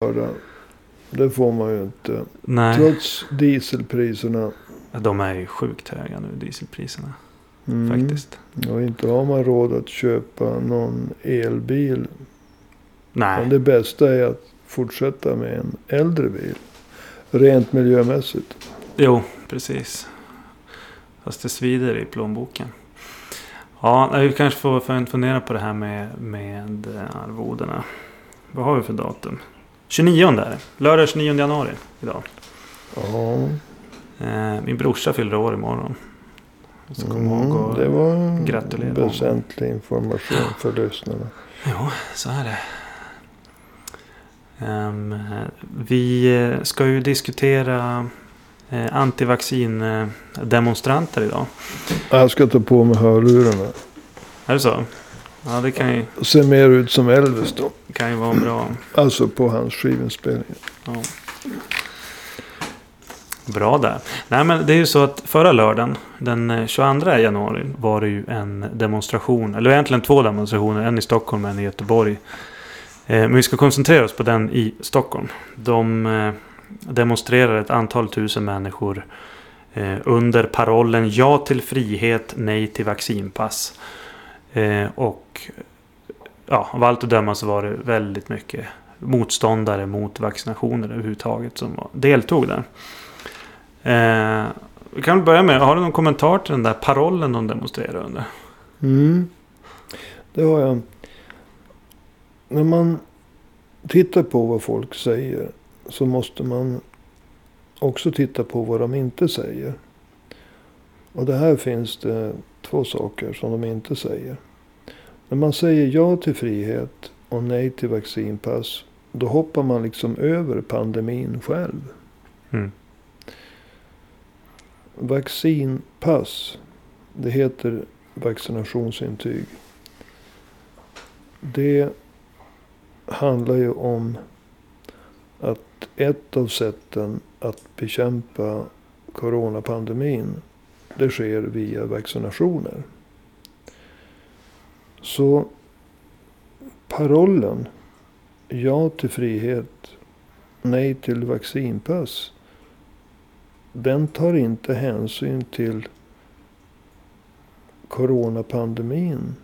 göra. Det får man ju inte. Nej, Trots dieselpriserna. de är ju sjukt höga nu, dieselpriserna. Mm, Faktiskt. Och inte har man råd att köpa någon elbil. Nej, Men det bästa är att fortsätta med en äldre bil. Rent miljömässigt. jo, precis. Fast det svider i plånboken. Ja, vi kanske får får fundera på det här med, med eh, arvodena. Vad har vi för datum? 29 är det. Lördag 29 januari idag. Ja, Eh, min brorsa fyller år imorgon. Så kom ihåg mm, och... det var gratulera väsentlig information för lyssnarna. Jo, så är det. Ehm, vi ska ju diskutera eh, antivaccindemonstranter idag. Jag ska ta på mig hörlurarna. Är det så? Ja, det kan ju, Ser mer ut som Elvis då. kan ju vara bra. Alltså på hans skivinspelning. Ja. Bra där. Nej men det är ju så att förra lördagen, den eh, 22 januari, var det ju en demonstration. Eller egentligen två demonstrationer. En i Stockholm och en i Göteborg. Eh, Men vi ska koncentrera oss på den i Stockholm. De eh, demonstrerar ett antal tusen människor eh, under parollen Ja till frihet, nej till vaccinpass. Eh, Och ja, av allt att döma så var det väldigt mycket motståndare mot vaccinationer överhuvudtaget som deltog där. Eh, vi kan börja med, har du någon kommentar till den där parollen de demonstrerade under? Mm. Det har jag. När man tittar på vad folk säger så måste man också titta på vad de inte säger. Och det här finns det två saker som de inte säger. När man säger ja till frihet och nej till vaccinpass. Då hoppar man liksom över pandemin själv. Mm. Vaccinpass. Det heter vaccinationsintyg. Det handlar ju om att ett av sätten att bekämpa coronapandemin. Det sker via vaccinationer. Så parollen ja till frihet, nej till vaccinpass. Den tar inte hänsyn till coronapandemin.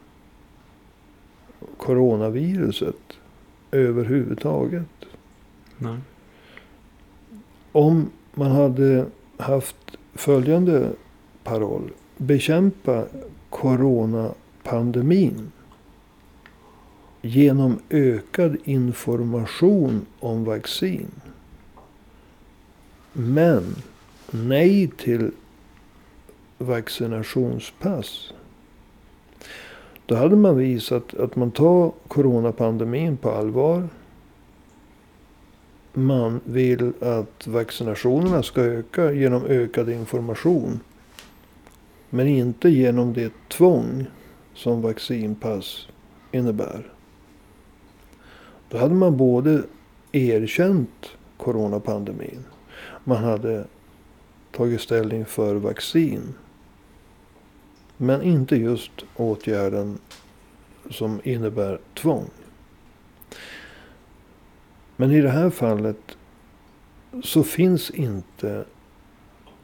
Coronaviruset överhuvudtaget. Nej. Om man hade haft följande paroll. Bekämpa coronapandemin. Genom ökad information om vaccin. Men nej till vaccinationspass. Då hade man visat att man tar coronapandemin på allvar. Man vill att vaccinationerna ska öka genom ökad information. Men inte genom det tvång som vaccinpass innebär. Då hade man både erkänt coronapandemin. Man hade tagit ställning för vaccin. Men inte just åtgärden som innebär tvång. Men i det här fallet så finns inte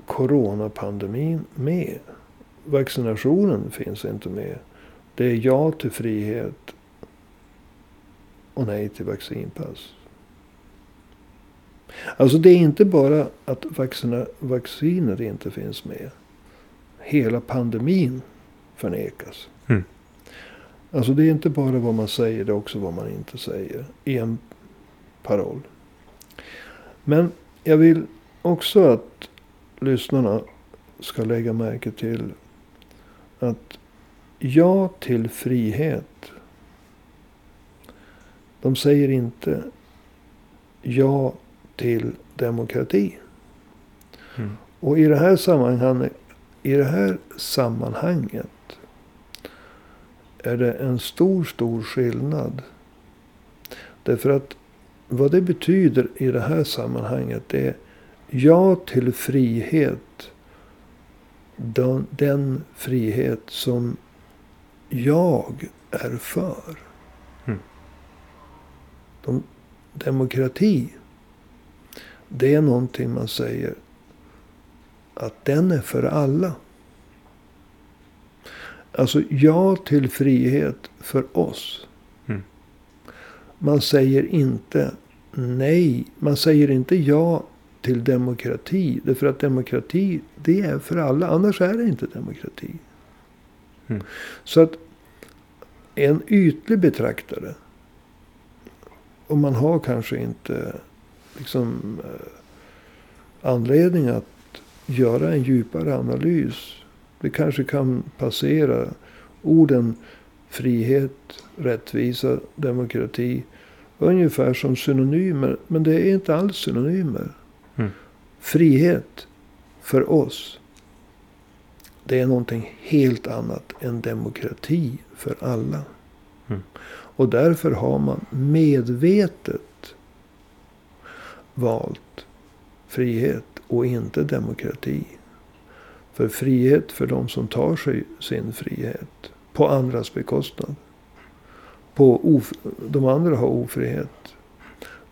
coronapandemin med. Vaccinationen finns inte med. Det är ja till frihet och nej till vaccinpass. Alltså det är inte bara att vaccina, vacciner inte finns med. Hela pandemin förnekas. Mm. Alltså det är inte bara vad man säger, det är också vad man inte säger. I en paroll. Men jag vill också att lyssnarna ska lägga märke till att ja till frihet. De säger inte ja till demokrati. Mm. Och i det här sammanhanget, i det här sammanhanget är det en stor, stor skillnad. Därför att vad det betyder i det här sammanhanget är ja till frihet. Den, den frihet som jag är för. Mm. De demokrati. Det är någonting man säger att den är för alla. Alltså ja till frihet för oss. Mm. Man säger inte nej. Man säger inte ja till demokrati. Därför att demokrati, det är för alla. Annars är det inte demokrati. Mm. Så att en ytlig betraktare. Och man har kanske inte liksom eh, anledning att göra en djupare analys. Det kanske kan passera orden frihet, rättvisa, demokrati. Ungefär som synonymer. Men det är inte alls synonymer. Mm. Frihet för oss. Det är någonting helt annat än demokrati för alla. Mm. Och därför har man medvetet valt frihet och inte demokrati. För frihet för de som tar sig sin frihet på andras bekostnad. På of- de andra har ofrihet.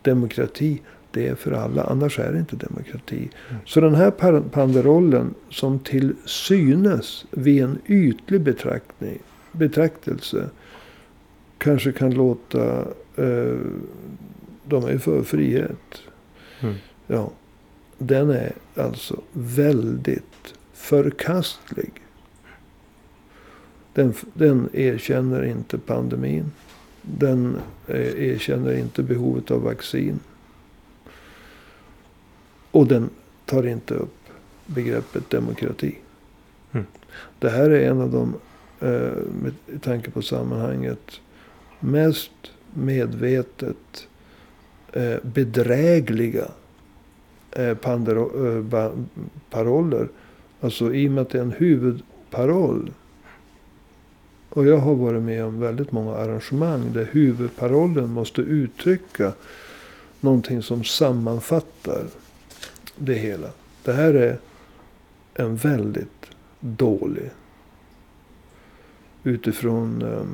Demokrati, det är för alla. Annars är det inte demokrati. Mm. Så den här banderollen som till synes vid en ytlig betraktning, betraktelse kanske kan låta... Eh, de är för frihet. Mm. Ja, den är alltså väldigt förkastlig. Den, den erkänner inte pandemin. Den eh, erkänner inte behovet av vaccin. Och den tar inte upp begreppet demokrati. Mm. Det här är en av de, eh, med tanke på sammanhanget, mest medvetet eh, bedrägliga eh, paroller. Alltså i och med att det är en huvudparoll. Och jag har varit med om väldigt många arrangemang där huvudparollen måste uttrycka någonting som sammanfattar det hela. Det här är en väldigt dålig utifrån eh,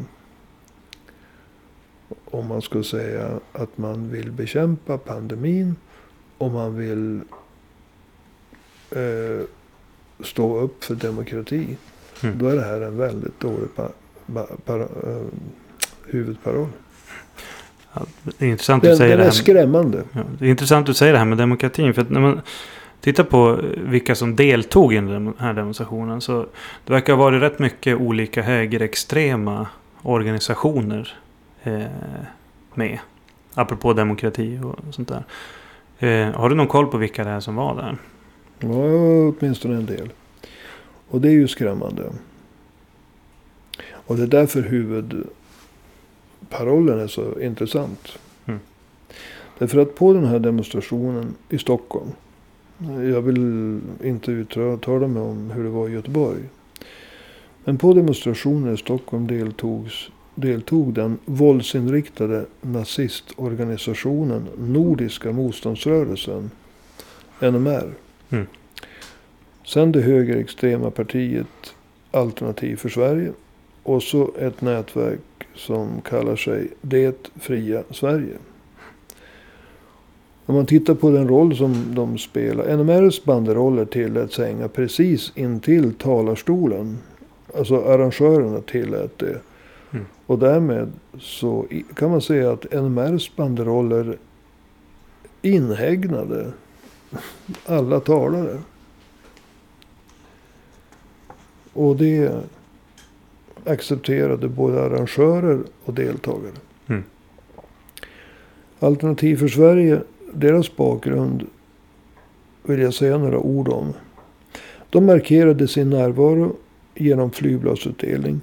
om man ska säga att man vill bekämpa pandemin. Om man vill eh, stå upp för demokrati. Mm. Då är det här en väldigt dålig pa, pa, para, eh, huvudparoll. Det är intressant Den, säga den det är här. Skrämmande. ja, det är intressant att du säger det här med demokratin. För att när man tittar på vilka som deltog i den här demonstrationen. Så det verkar ha varit rätt mycket olika högerextrema organisationer eh, med. Apropå demokrati och sånt där. Eh, har du någon koll på vilka det är som var där? Ja, åtminstone en del. Och det är ju skrämmande. Och det är därför huvudparollen är så intressant. Mm. Därför att på den här demonstrationen i Stockholm. Jag vill inte uttala mig om hur det var i Göteborg. Men på demonstrationen i Stockholm deltogs, deltog den våldsinriktade nazistorganisationen Nordiska motståndsrörelsen. NMR. Mm. Sen det högerextrema partiet Alternativ för Sverige. Och så ett nätverk som kallar sig Det fria Sverige. Om man tittar på den roll som de spelar. NMRs banderoller tilläts hänga precis intill talarstolen. Alltså arrangörerna tillät det. Mm. Och därmed så kan man säga att NMRs banderoller inhägnade alla talare. Och det accepterade både arrangörer och deltagare. Mm. Alternativ för Sverige, deras bakgrund vill jag säga några ord om. De markerade sin närvaro genom flygbladsutdelning.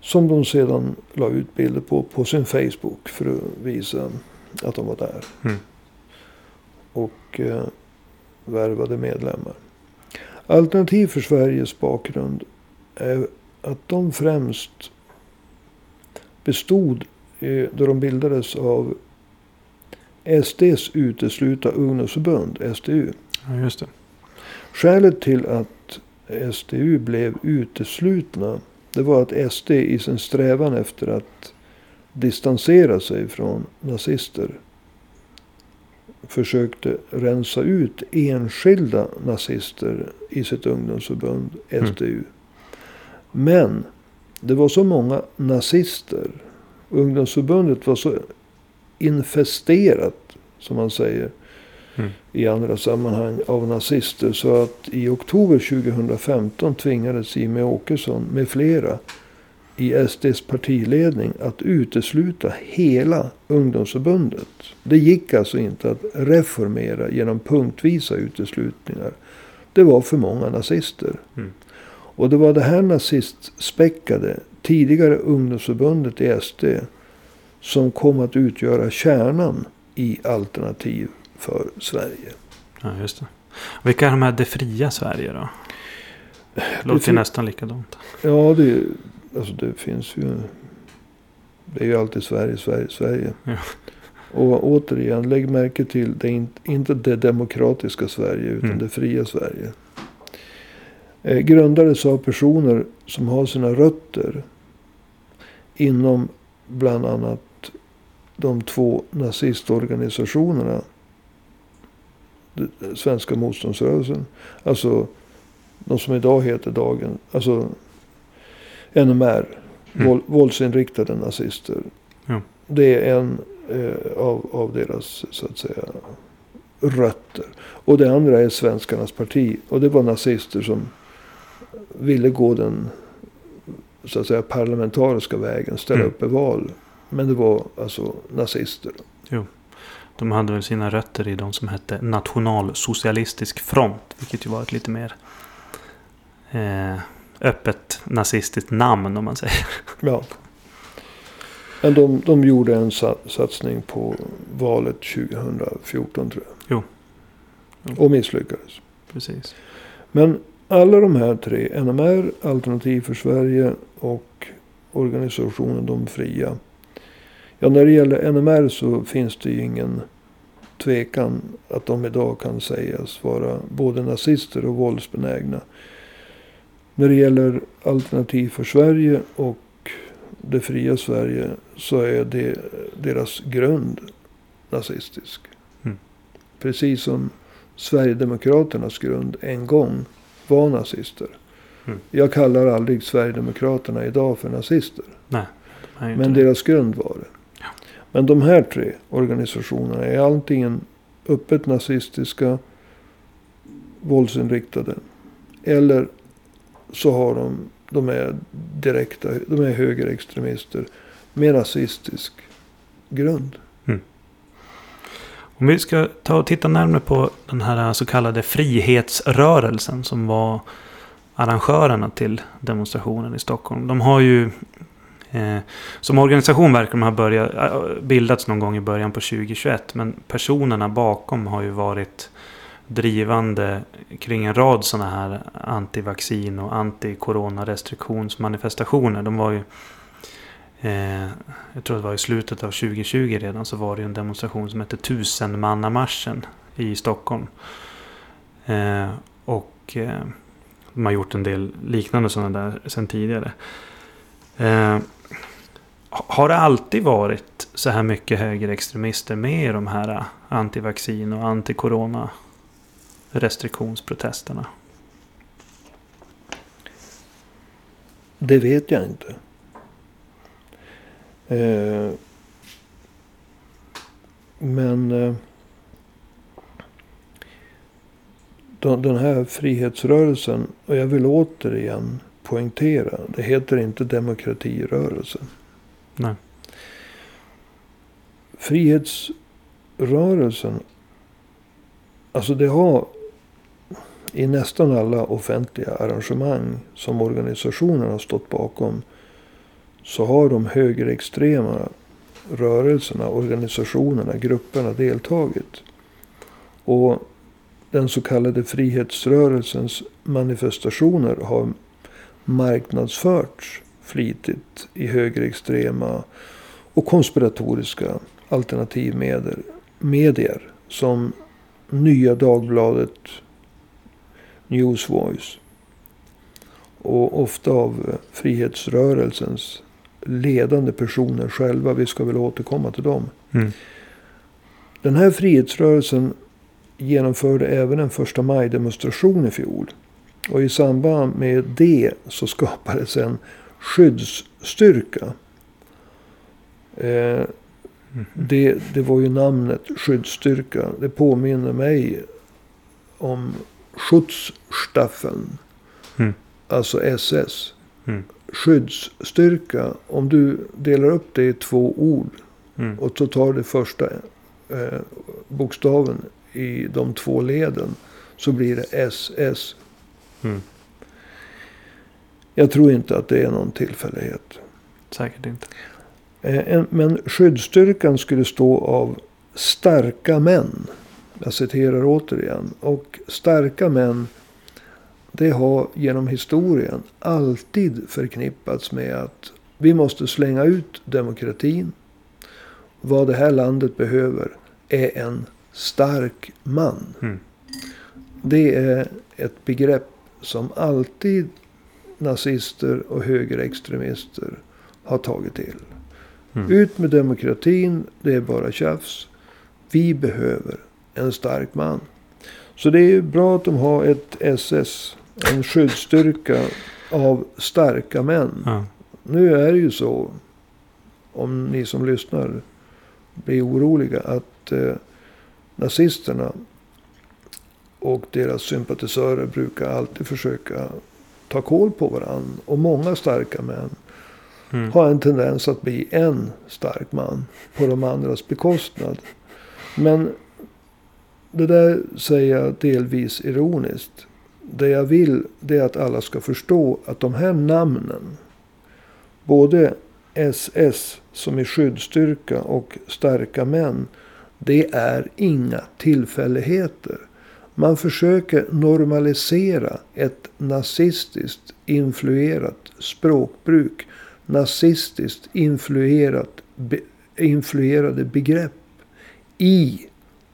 Som de sedan la ut bilder på på sin Facebook för att visa att de var där. Mm. Och eh, värvade medlemmar. Alternativ för Sveriges bakgrund är att de främst bestod då de bildades av SDs utesluta ungdomsförbund, SDU. Ja, just det. Skälet till att SDU blev uteslutna. Det var att SD i sin strävan efter att distansera sig från nazister. Försökte rensa ut enskilda nazister i sitt ungdomsförbund SDU. Mm. Men det var så många nazister. Ungdomsförbundet var så infesterat, som man säger, mm. i andra sammanhang av nazister. Så att i oktober 2015 tvingades Jimmie Åkesson med flera i SDs partiledning att utesluta hela ungdomsförbundet. Det gick alltså inte att reformera genom punktvisa uteslutningar. Det var för många nazister. Mm. Och det var det här nazistspäckade tidigare ungdomsförbundet i SD som kom att utgöra kärnan i Alternativ för Sverige. Ja, just det. Vilka är de här Det fria Sverige då? Det låter ju nästan likadant. Ja, det, alltså det finns ju... Det är ju alltid Sverige, Sverige, Sverige. Ja. Och återigen, lägg märke till det är inte det demokratiska Sverige utan mm. det fria Sverige. Eh, grundades av personer som har sina rötter inom bland annat de två nazistorganisationerna. Svenska motståndsrörelsen. Alltså de som idag heter Dagen. Alltså NMR. Mm. Våld, våldsinriktade nazister. Ja. Det är en eh, av, av deras så att säga rötter. Och det andra är Svenskarnas parti. Och det var nazister som ville gå den så att säga parlamentariska vägen. Ställa mm. upp i val. Men det var alltså nazister. Jo. De hade väl sina rötter i de som hette Nationalsocialistisk front. Vilket ju var ett lite mer eh, öppet nazistiskt namn om man säger. Ja. Men de, de gjorde en satsning på valet 2014 tror jag. Jo. jo. Och misslyckades. Precis. Men alla de här tre, NMR, Alternativ för Sverige och organisationen De Fria. Ja, när det gäller NMR så finns det ju ingen tvekan att de idag kan sägas vara både nazister och våldsbenägna. När det gäller Alternativ för Sverige och Det fria Sverige så är det deras grund nazistisk. Mm. Precis som Sverigedemokraternas grund en gång var nazister. Mm. Jag kallar aldrig Sverigedemokraterna idag för nazister. Nej, Men deras grund var det. Ja. Men de här tre organisationerna är antingen öppet nazistiska, våldsinriktade. Eller så har de, de är direkta, de är högerextremister med nazistisk grund. Om vi ska ta och titta närmare på den här så kallade frihetsrörelsen som var arrangörerna till demonstrationen i Stockholm. De har ju eh, som organisation verkar de ha börjat, eh, bildats någon gång i början på 2021. Men personerna bakom har ju varit drivande kring en rad sådana här antivaccin och anti-corona-restriktionsmanifestationer. De var ju Eh, jag tror det var i slutet av 2020 redan så var det en demonstration som hette Tusenmannamarschen i Stockholm. Eh, och eh, de har gjort en del liknande sådana där sedan tidigare. Eh, har det alltid varit så här mycket högerextremister med i de här eh, antivaccin och antikorona restriktionsprotesterna? Det vet jag inte. Eh, men eh, den här frihetsrörelsen, och jag vill återigen poängtera, det heter inte demokratirörelsen. Nej. Frihetsrörelsen, alltså det har i nästan alla offentliga arrangemang som organisationen har stått bakom så har de högerextrema rörelserna, organisationerna, grupperna deltagit. Och den så kallade frihetsrörelsens manifestationer har marknadsförts flitigt i högerextrema och konspiratoriska alternativmedier. Som Nya Dagbladet, Newsvoice. Och ofta av frihetsrörelsens ledande personer själva. Vi ska väl återkomma till dem. Mm. Den här frihetsrörelsen genomförde även en första maj-demonstration i fjol. Och i samband med det så skapades en skyddsstyrka. Eh, Mm. det, det var ju namnet skyddsstyrka. Det påminner mig om Schutzstaffeln. Mm. Alltså SS. Mm. Skyddsstyrka. Om du delar upp det i två ord. Mm. Och så tar det första eh, bokstaven i de två leden. Så blir det SS. Mm. Jag tror inte att det är någon tillfällighet. Säkert inte. Eh, en- Men skyddsstyrkan skulle stå av starka män. Jag citerar återigen. Och starka män. Det har genom historien alltid förknippats med att vi måste slänga ut demokratin. Vad det här landet behöver är en stark man. Mm. Det är ett begrepp som alltid nazister och högerextremister har tagit till. Mm. Ut med demokratin, det är bara tjafs. Vi behöver en stark man. Så det är ju bra att de har ett SS, en skyddsstyrka av starka män. Ja. Nu är det ju så, om ni som lyssnar blir oroliga, att eh, nazisterna och deras sympatisörer brukar alltid försöka ta koll på varandra. Och många starka män Mm. har en tendens att bli en stark man på de andras bekostnad. Men det där säger jag delvis ironiskt. Det jag vill det är att alla ska förstå att de här namnen, både SS som är skyddsstyrka och starka män, det är inga tillfälligheter. Man försöker normalisera ett nazistiskt influerat språkbruk nazistiskt influerat, be, influerade begrepp i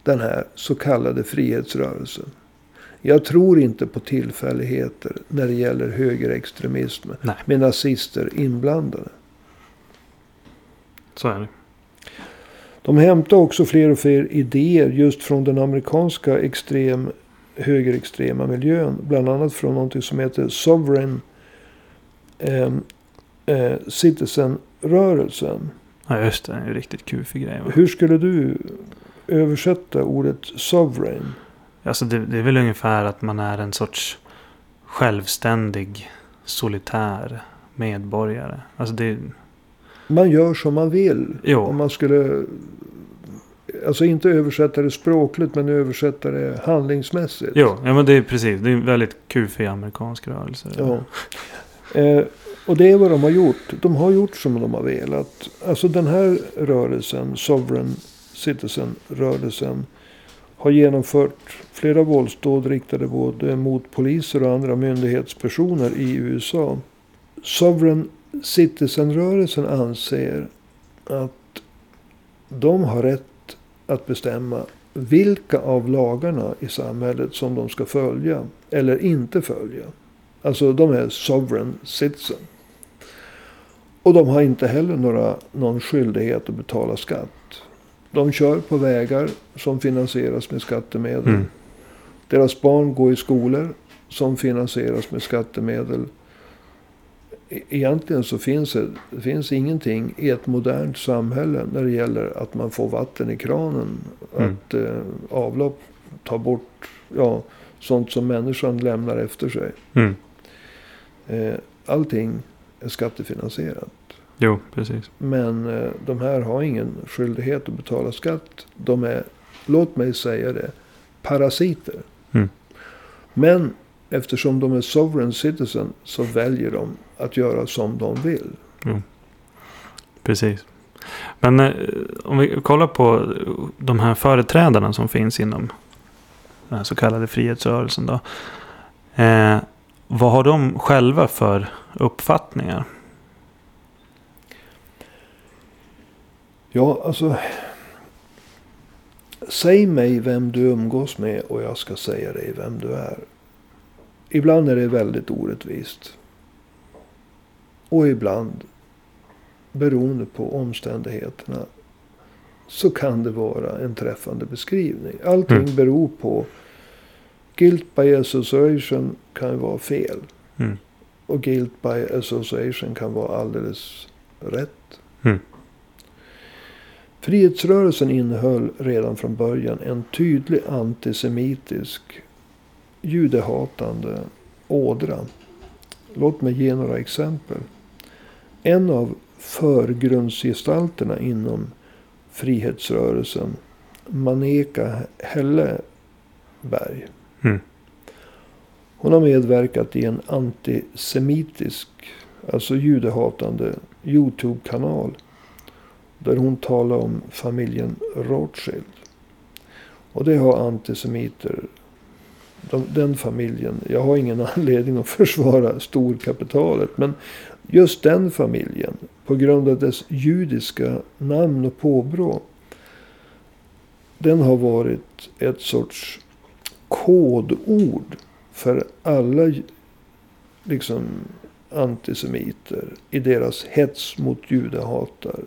den här så kallade frihetsrörelsen. Jag tror inte på tillfälligheter när det gäller högerextremism Nej, med nazister inblandade. så är det. De hämtar också fler och fler idéer just från den amerikanska extrem, högerextrema miljön. Bland annat från något som heter Sovereign eh, eh, Citizen-rörelsen. Ja, just det. Det är en riktigt kufig grej. Va? Hur skulle du översätta ordet sovereign? Alltså det, det är väl ungefär att man är en sorts självständig, solitär medborgare. Alltså det... Man gör som man vill. Jo. Om man skulle... Alltså inte översätta det språkligt men översätta det handlingsmässigt. Jo, ja, men det är precis. Det är en väldigt kufig amerikansk rörelse. Ja. Eh, och det är vad de har gjort. De har gjort som de har velat. Alltså den här rörelsen, Sovereign Citizen-rörelsen, har genomfört flera våldsdåd riktade både mot poliser och andra myndighetspersoner i USA. Sovereign Citizen-rörelsen anser att de har rätt att bestämma vilka av lagarna i samhället som de ska följa eller inte följa. Alltså de är sovereign citizen. Och de har inte heller några, någon skyldighet att betala skatt. De kör på vägar som finansieras med skattemedel. Mm. Deras barn går i skolor som finansieras med skattemedel. E- Egentligen så finns det, det finns ingenting i ett modernt samhälle när det gäller att man får vatten i kranen. Mm. Att eh, avlopp tar bort ja, sånt som människan lämnar efter sig. Mm. Eh, allting är skattefinansierat. Jo, precis. Men eh, de här har ingen skyldighet att betala skatt. De är, låt mig säga det, parasiter. Mm. Men eftersom de är sovereign citizen så väljer de att göra som de vill. Precis. Men eh, om vi kollar på de här företrädarna som finns inom den här så kallade frihetsrörelsen. Då. Eh, vad har de själva för uppfattningar? Ja, alltså. Säg mig vem du umgås med och jag ska säga dig vem du är. Ibland är det väldigt orättvist. Och ibland beroende på omständigheterna så kan det vara en träffande beskrivning. Allting Mm. beror på guilt by association kan vara fel. Mm. Och guilt by association kan vara alldeles rätt. Mm. Frihetsrörelsen innehöll redan från början en tydlig antisemitisk, judehatande ådra. Låt mig ge några exempel. En av förgrundsgestalterna inom frihetsrörelsen, Maneka Helleberg. Mm. Hon har medverkat i en antisemitisk, alltså judehatande Youtube-kanal. Där hon talar om familjen Rothschild. Och det har antisemiter, de, den familjen. Jag har ingen anledning att försvara storkapitalet. Men just den familjen, på grund av dess judiska namn och påbrå. Den har varit ett sorts kodord för alla liksom antisemiter i deras hets mot judehatar.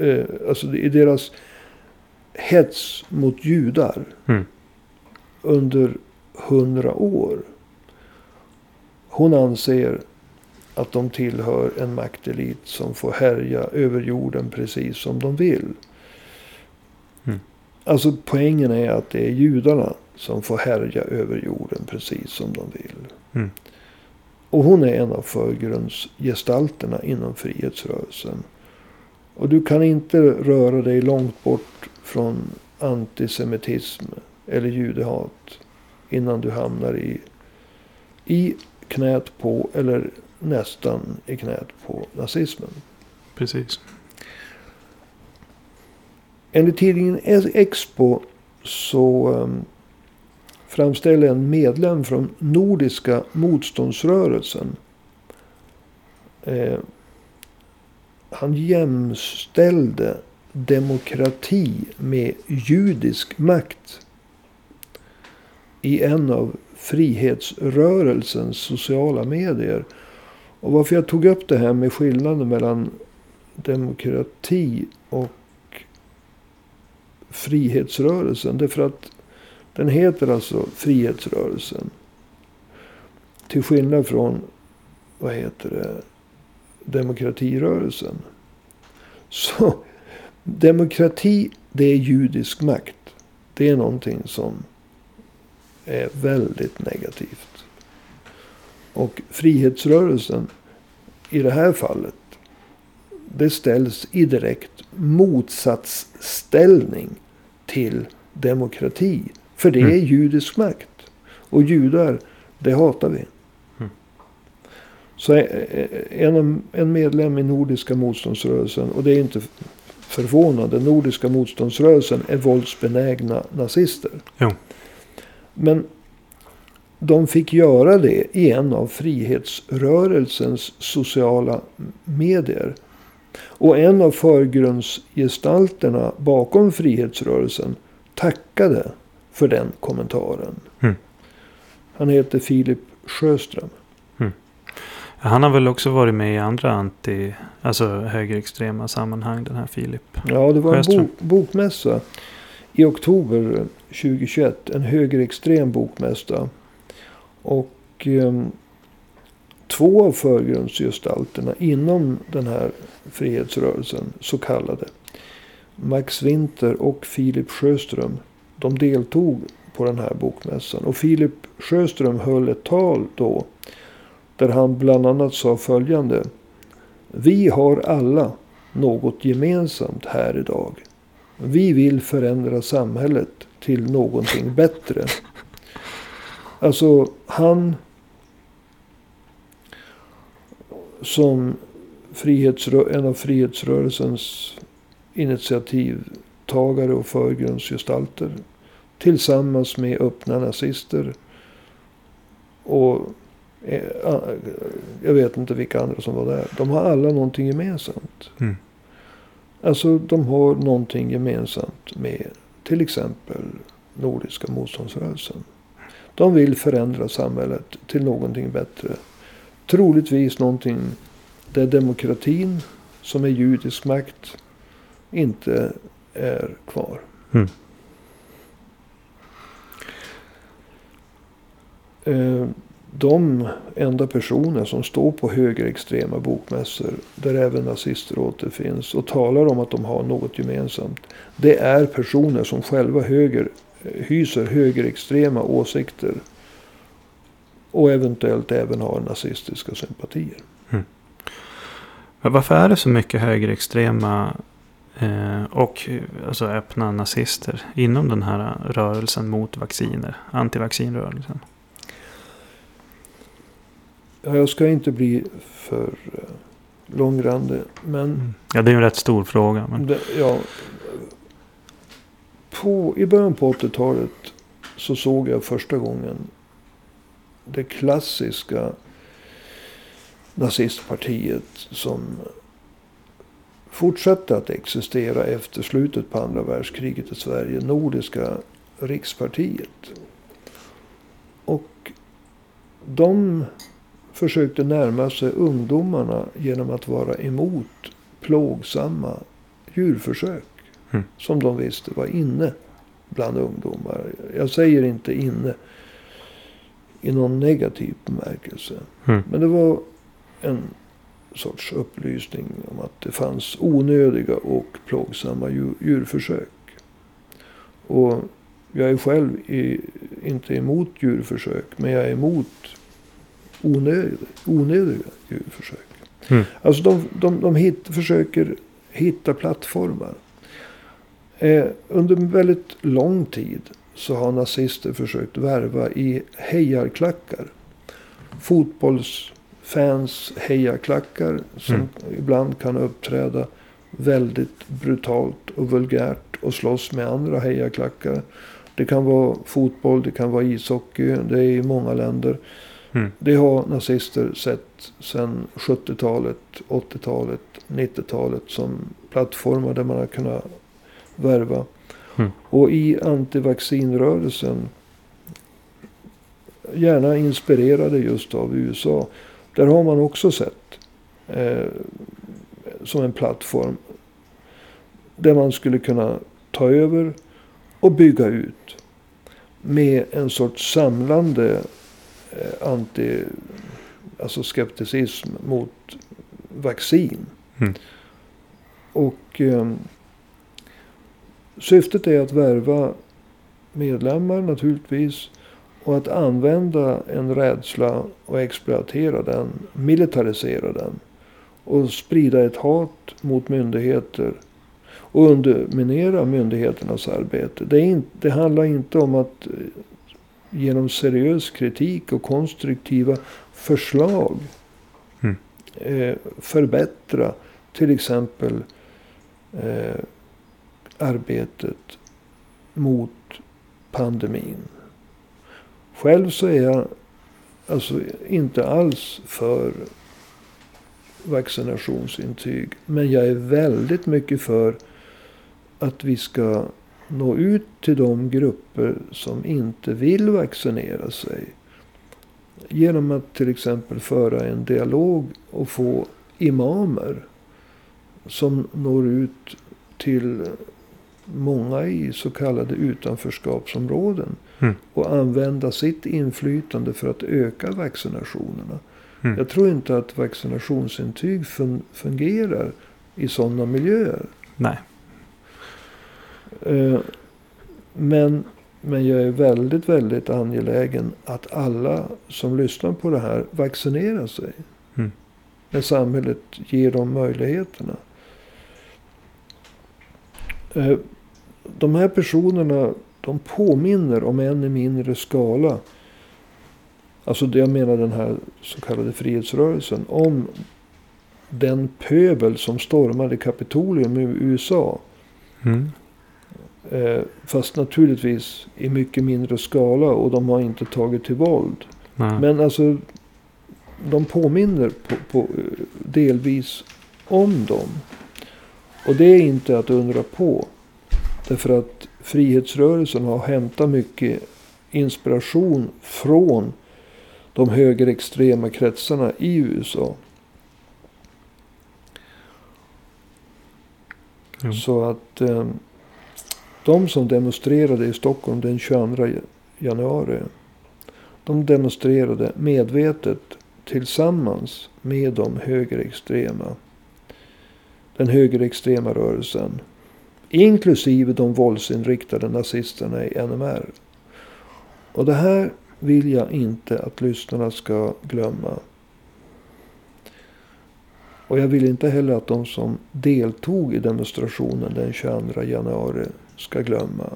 Eh, alltså i deras hets mot judar Mm. under hundra år. Hon anser att de tillhör en maktelit som får härja över jorden precis som de vill. Mm. Alltså poängen är att det är judarna som får härja över jorden precis som de vill. Mm. Och hon är en av förgrundsgestalterna inom frihetsrörelsen. Och du kan inte röra dig långt bort från antisemitism eller judehat. Innan du hamnar i, i knät på eller nästan i knät på nazismen. Precis. Enligt tidningen Expo så um, framställer en medlem från Nordiska motståndsrörelsen. Eh, han jämställde demokrati med judisk makt. I en av frihetsrörelsens sociala medier. Och varför jag tog upp det här med skillnaden mellan demokrati och frihetsrörelsen. Det är för att den heter alltså frihetsrörelsen. Till skillnad från, vad heter det, demokratirörelsen. Så demokrati, det är judisk makt. Det är någonting som är väldigt negativt. Och frihetsrörelsen i det här fallet. Det ställs i direkt motsatsställning till demokrati. För det är Mm. judisk makt. Och judar, det hatar vi. Så eh, en, en medlem i Nordiska motståndsrörelsen. Och det är inte förvånande. Nordiska motståndsrörelsen är våldsbenägna nazister. Jo. Men de fick göra det i en av frihetsrörelsens sociala medier. Och en av förgrundsgestalterna bakom frihetsrörelsen tackade för den kommentaren. Mm. Han heter Filip Sjöström. Han har väl också varit med i andra anti, alltså högerextrema sammanhang, den här Filip. Ja, det var en Sjöström. bok, bokmässa i oktober 2021. En högerextrem bokmässa. Och eh, två av förgrundsgestalterna inom den här frihetsrörelsen, så kallade. Max Winter och Filip Sjöström. De deltog på den här bokmässan. Och Filip Sjöström höll ett tal då. Där han bland annat sa följande. Vi har alla något gemensamt här idag. Vi vill förändra samhället till någonting bättre. Alltså han som frihetsrö- en av frihetsrörelsens initiativtagare och förgrundsgestalter. Tillsammans med öppna nazister. Och jag vet inte vilka andra som var där. De har alla någonting gemensamt. Mm. Alltså de har någonting gemensamt med till exempel Nordiska motståndsrörelsen. De vill förändra samhället till någonting bättre. Troligtvis någonting där demokratin som är judisk makt inte är kvar. Mm. Eh, de enda personer som står på högerextrema bokmässor. Där även nazister återfinns. Och talar om att de har något gemensamt. Det är personer som själva höger, hyser högerextrema åsikter. Och eventuellt även har nazistiska sympatier. Mm. Men varför är det så mycket högerextrema eh, och eh, alltså öppna nazister inom den här rörelsen mot vacciner? Antivaccinrörelsen. Ja, jag ska inte bli för eh, långrandig. Men Ja, det är en rätt stor fråga. Men... det, ja, på, i början på 80-talet så såg jag första gången det klassiska nazistpartiet som fortsatte att existera efter slutet på andra världskriget i Sverige. Nordiska rikspartiet. Och de försökte närma sig ungdomarna genom att vara emot plågsamma djurförsök. Mm. Som de visste var inne bland ungdomar. Jag säger inte inne i någon negativ bemärkelse. Mm. Men det var en sorts upplysning om att det fanns onödiga och plågsamma djur, djurförsök. Och jag är själv i, inte emot djurförsök. Men jag är emot onödiga, onödiga djurförsök. Mm. Alltså de, de, de hit, försöker hitta plattformar. Eh, under väldigt lång tid så har nazister försökt värva i hejarklackar. Fotbollsfans hejarklackar som Mm. ibland kan uppträda väldigt brutalt och vulgärt och slåss med andra hejarklackar. Det kan vara fotboll, det kan vara ishockey, det är i många länder. Mm. Det har nazister sett sedan 70-talet, 80-talet, 90-talet som plattformar där man har kunnat värva. Mm. Och i antivaccinrörelsen, gärna inspirerade just av USA, där har man också sett eh, som en plattform där man skulle kunna ta över och bygga ut med en sorts samlande anti, alltså skepticism mot vaccin. Mm. Och eh, syftet är att värva medlemmar naturligtvis. Och att använda en rädsla och exploatera den, militarisera den. Och sprida ett hat mot myndigheter. Och underminera myndigheternas arbete. Det, är inte, det handlar inte om att eh, genom seriös kritik och konstruktiva förslag Mm. eh, förbättra till exempel eh, arbetet mot pandemin. Själv så är jag alltså inte alls för vaccinationsintyg. Men jag är väldigt mycket för att vi ska nå ut till de grupper som inte vill vaccinera sig. Genom att till exempel föra en dialog och få imamer som når ut till många i så kallade utanförskapsområden. Mm. Och använda sitt inflytande för att öka vaccinationerna. Mm. Jag tror inte att vaccinationsintyg fun- fungerar i sådana miljöer. Nej. Eh, Men, men jag är väldigt, väldigt angelägen att alla som lyssnar på det här vaccinerar sig. Mm. När samhället ger dem möjligheterna. Eh, De här personerna, de påminner om en i mindre skala. Alltså jag menar den här så kallade frihetsrörelsen. Om den pöbel som stormade Kapitolium i USA. Mm. Eh, fast naturligtvis i mycket mindre skala och de har inte tagit till våld. Nej. Men alltså de påminner på, på, eh, delvis om dem. Och det är inte att undra på. Därför att frihetsrörelsen har hämtat mycket inspiration från de högerextrema kretsarna i USA. Jo. Så att eh, de som demonstrerade i Stockholm den 22 januari. De demonstrerade medvetet tillsammans med de högerextrema. Den högerextrema rörelsen. Inklusive de våldsinriktade nazisterna i NMR. Och det här vill jag inte att lyssnarna ska glömma. Och jag vill inte heller att de som deltog i demonstrationen den 22 januari ska glömma.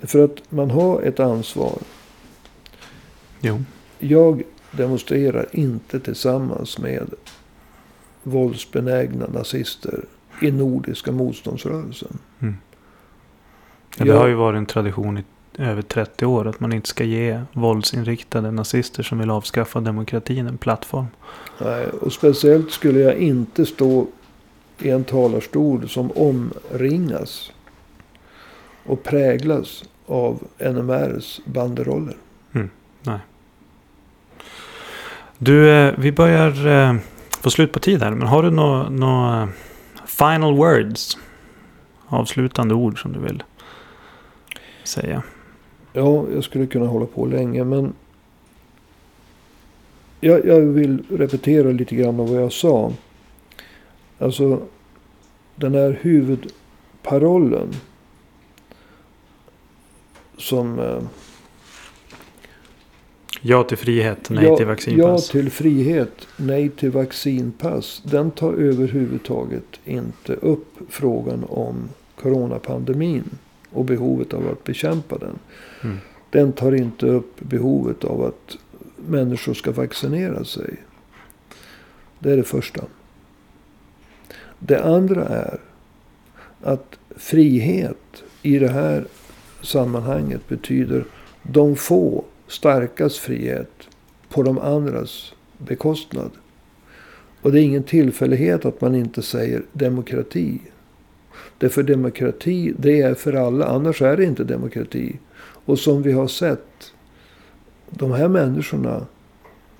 För att man har ett ansvar. Jo. Jag demonstrerar inte tillsammans med våldsbenägna nazister i Nordiska motståndsrörelsen. Mm. Ja, det Jag- har ju varit en tradition i över 30 år att man inte ska ge våldsinriktade nazister som vill avskaffa demokratin en plattform. Nej, och speciellt skulle jag inte stå i en talarstol som omringas och präglas av NMRs banderoller. Du, eh, vi börjar eh, få slut på tid här. Men har du några nå final words? Avslutande ord som du vill säga. Ja, jag skulle kunna hålla på länge men jag, jag vill repetera lite grann av vad jag sa. Alltså den här huvudparollen som eh, Ja till frihet, nej ja, till ja vaccinpass. till frihet, nej till vaccinpass. Den tar överhuvudtaget inte upp frågan om coronapandemin och behovet av att bekämpa den. Mm. Den tar inte upp behovet av att människor ska vaccinera sig. Det är det första. Det andra är att frihet i det här sammanhanget betyder de få starkas frihet på de andras bekostnad. Och det är ingen tillfällighet att man inte säger demokrati. Därför demokrati, det är för alla. Annars är det inte demokrati. Och som vi har sett. De här människorna.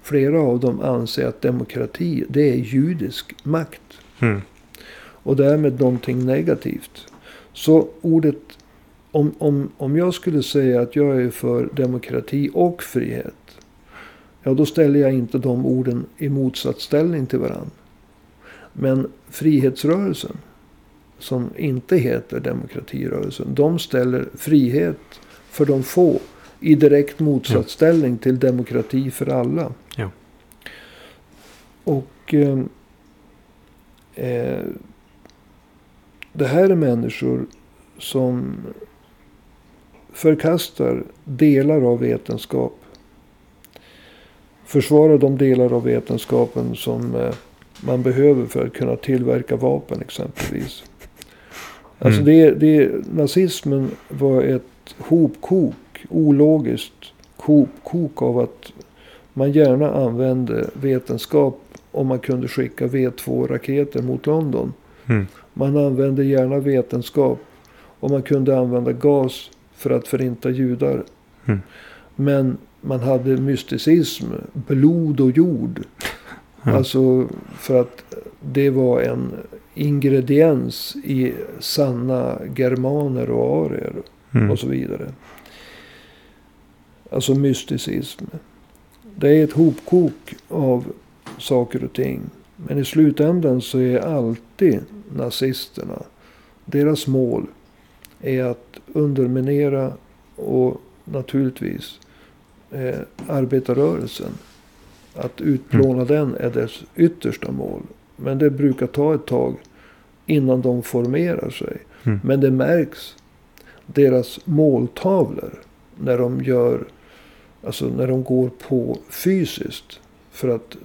Flera av dem anser att demokrati, det är judisk makt. Mm. Och därmed någonting negativt. Så ordet, om, om, om jag skulle säga att jag är för demokrati och frihet. Ja, då ställer jag inte de orden i motsatsställning till varandra. Men frihetsrörelsen, som inte heter demokratirörelsen, de ställer frihet för de få i direkt motsatsställning till demokrati för alla. Ja. Och eh, eh, det här är människor som förkastar delar av vetenskap. Försvarar de delar av vetenskapen som eh, man behöver för att kunna tillverka vapen exempelvis. Alltså Mm. det, det, nazismen var ett hopkok, ologiskt hopkok av att man gärna använde vetenskap om man kunde skicka V2-raketer mot London. Mm. Man använde gärna vetenskap om man kunde använda gas för att förinta judar. Mm. Men man hade mysticism, blod och jord. Ja. Alltså för att det var en ingrediens i sanna germaner och arier Mm. och så vidare. Alltså mysticism. Det är ett hopkok av saker och ting. Men i slutändan så är alltid nazisterna, deras mål är att underminera och naturligtvis eh, arbetarrörelsen. Att utplåna den är dess yttersta mål. Men det brukar ta ett tag innan de formerar sig. Mm. Men det märks deras måltavlor när de gör, alltså när de går på fysiskt för att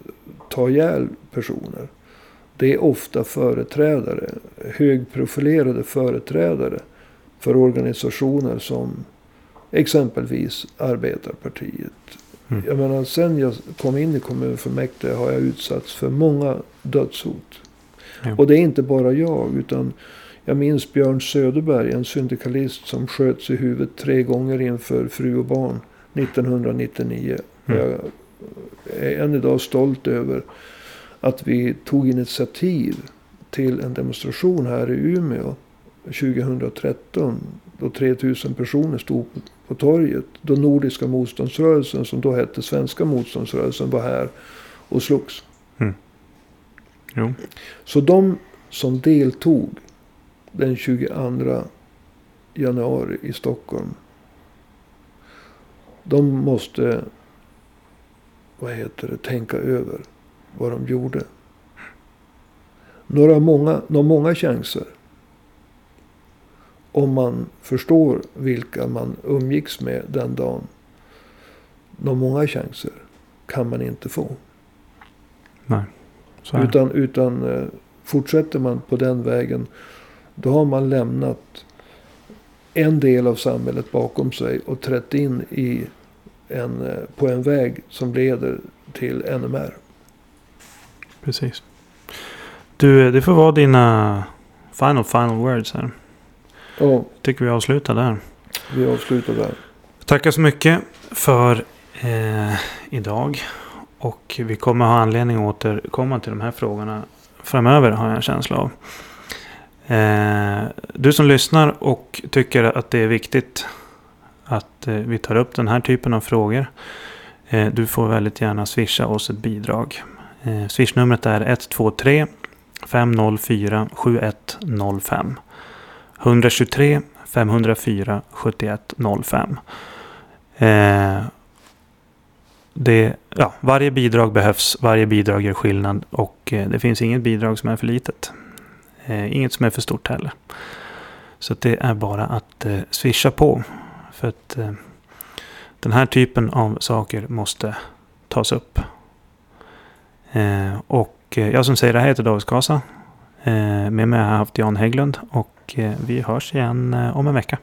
ta ihjäl personer. Det är ofta företrädare, högprofilerade företrädare för organisationer som exempelvis Arbetarpartiet. Mm. Jag menar, sen jag kom in i kommunfullmäktige har jag utsatts för många dödshot. Ja. Och det är inte bara jag, utan jag minns Björn Söderberg, en syndikalist som sköts i huvudet tre gånger inför fru och barn 1999. Mm. Jag är än idag stolt över att vi tog initiativ till en demonstration här i Umeå 2013. Då 3000 personer stod på, på torget. Då Nordiska motståndsrörelsen, som då hette Svenska motståndsrörelsen, var här och slogs. Jo. Så de som deltog den 22 januari i Stockholm. De måste, vad heter det, tänka över vad de gjorde. Några många, några många chanser. Om man förstår vilka man umgicks med den dagen. Några många chanser kan man inte få. Det. Utan, utan eh, fortsätter man på den vägen. Då har man lämnat en del av samhället bakom sig. Och trätt in i en, eh, på en väg som leder till NMR. Precis. Du, det får vara dina final, final words här. Ja, Tycker vi avslutar där. vi avslutar där. Tackar så mycket för eh, idag. Och vi kommer ha anledning att återkomma till de här frågorna framöver har jag en känsla av. Eh, du som lyssnar och tycker att det är viktigt att eh, vi tar upp den här typen av frågor. Eh, du får väldigt gärna swisha oss ett bidrag. Eh, swishnumret är 123 504 7105. 123 504 7105. Eh, det, ja, varje bidrag behövs, varje bidrag gör skillnad och eh, det finns inget bidrag som är för litet. Eh, inget som är för stort heller. Så det är bara att eh, swisha på. För att eh, den här typen av saker måste tas upp. Eh, och eh, jag som säger det här heter David Skasa. Eh, med mig har jag haft Jan Hägglund och eh, vi hörs igen eh, om en vecka.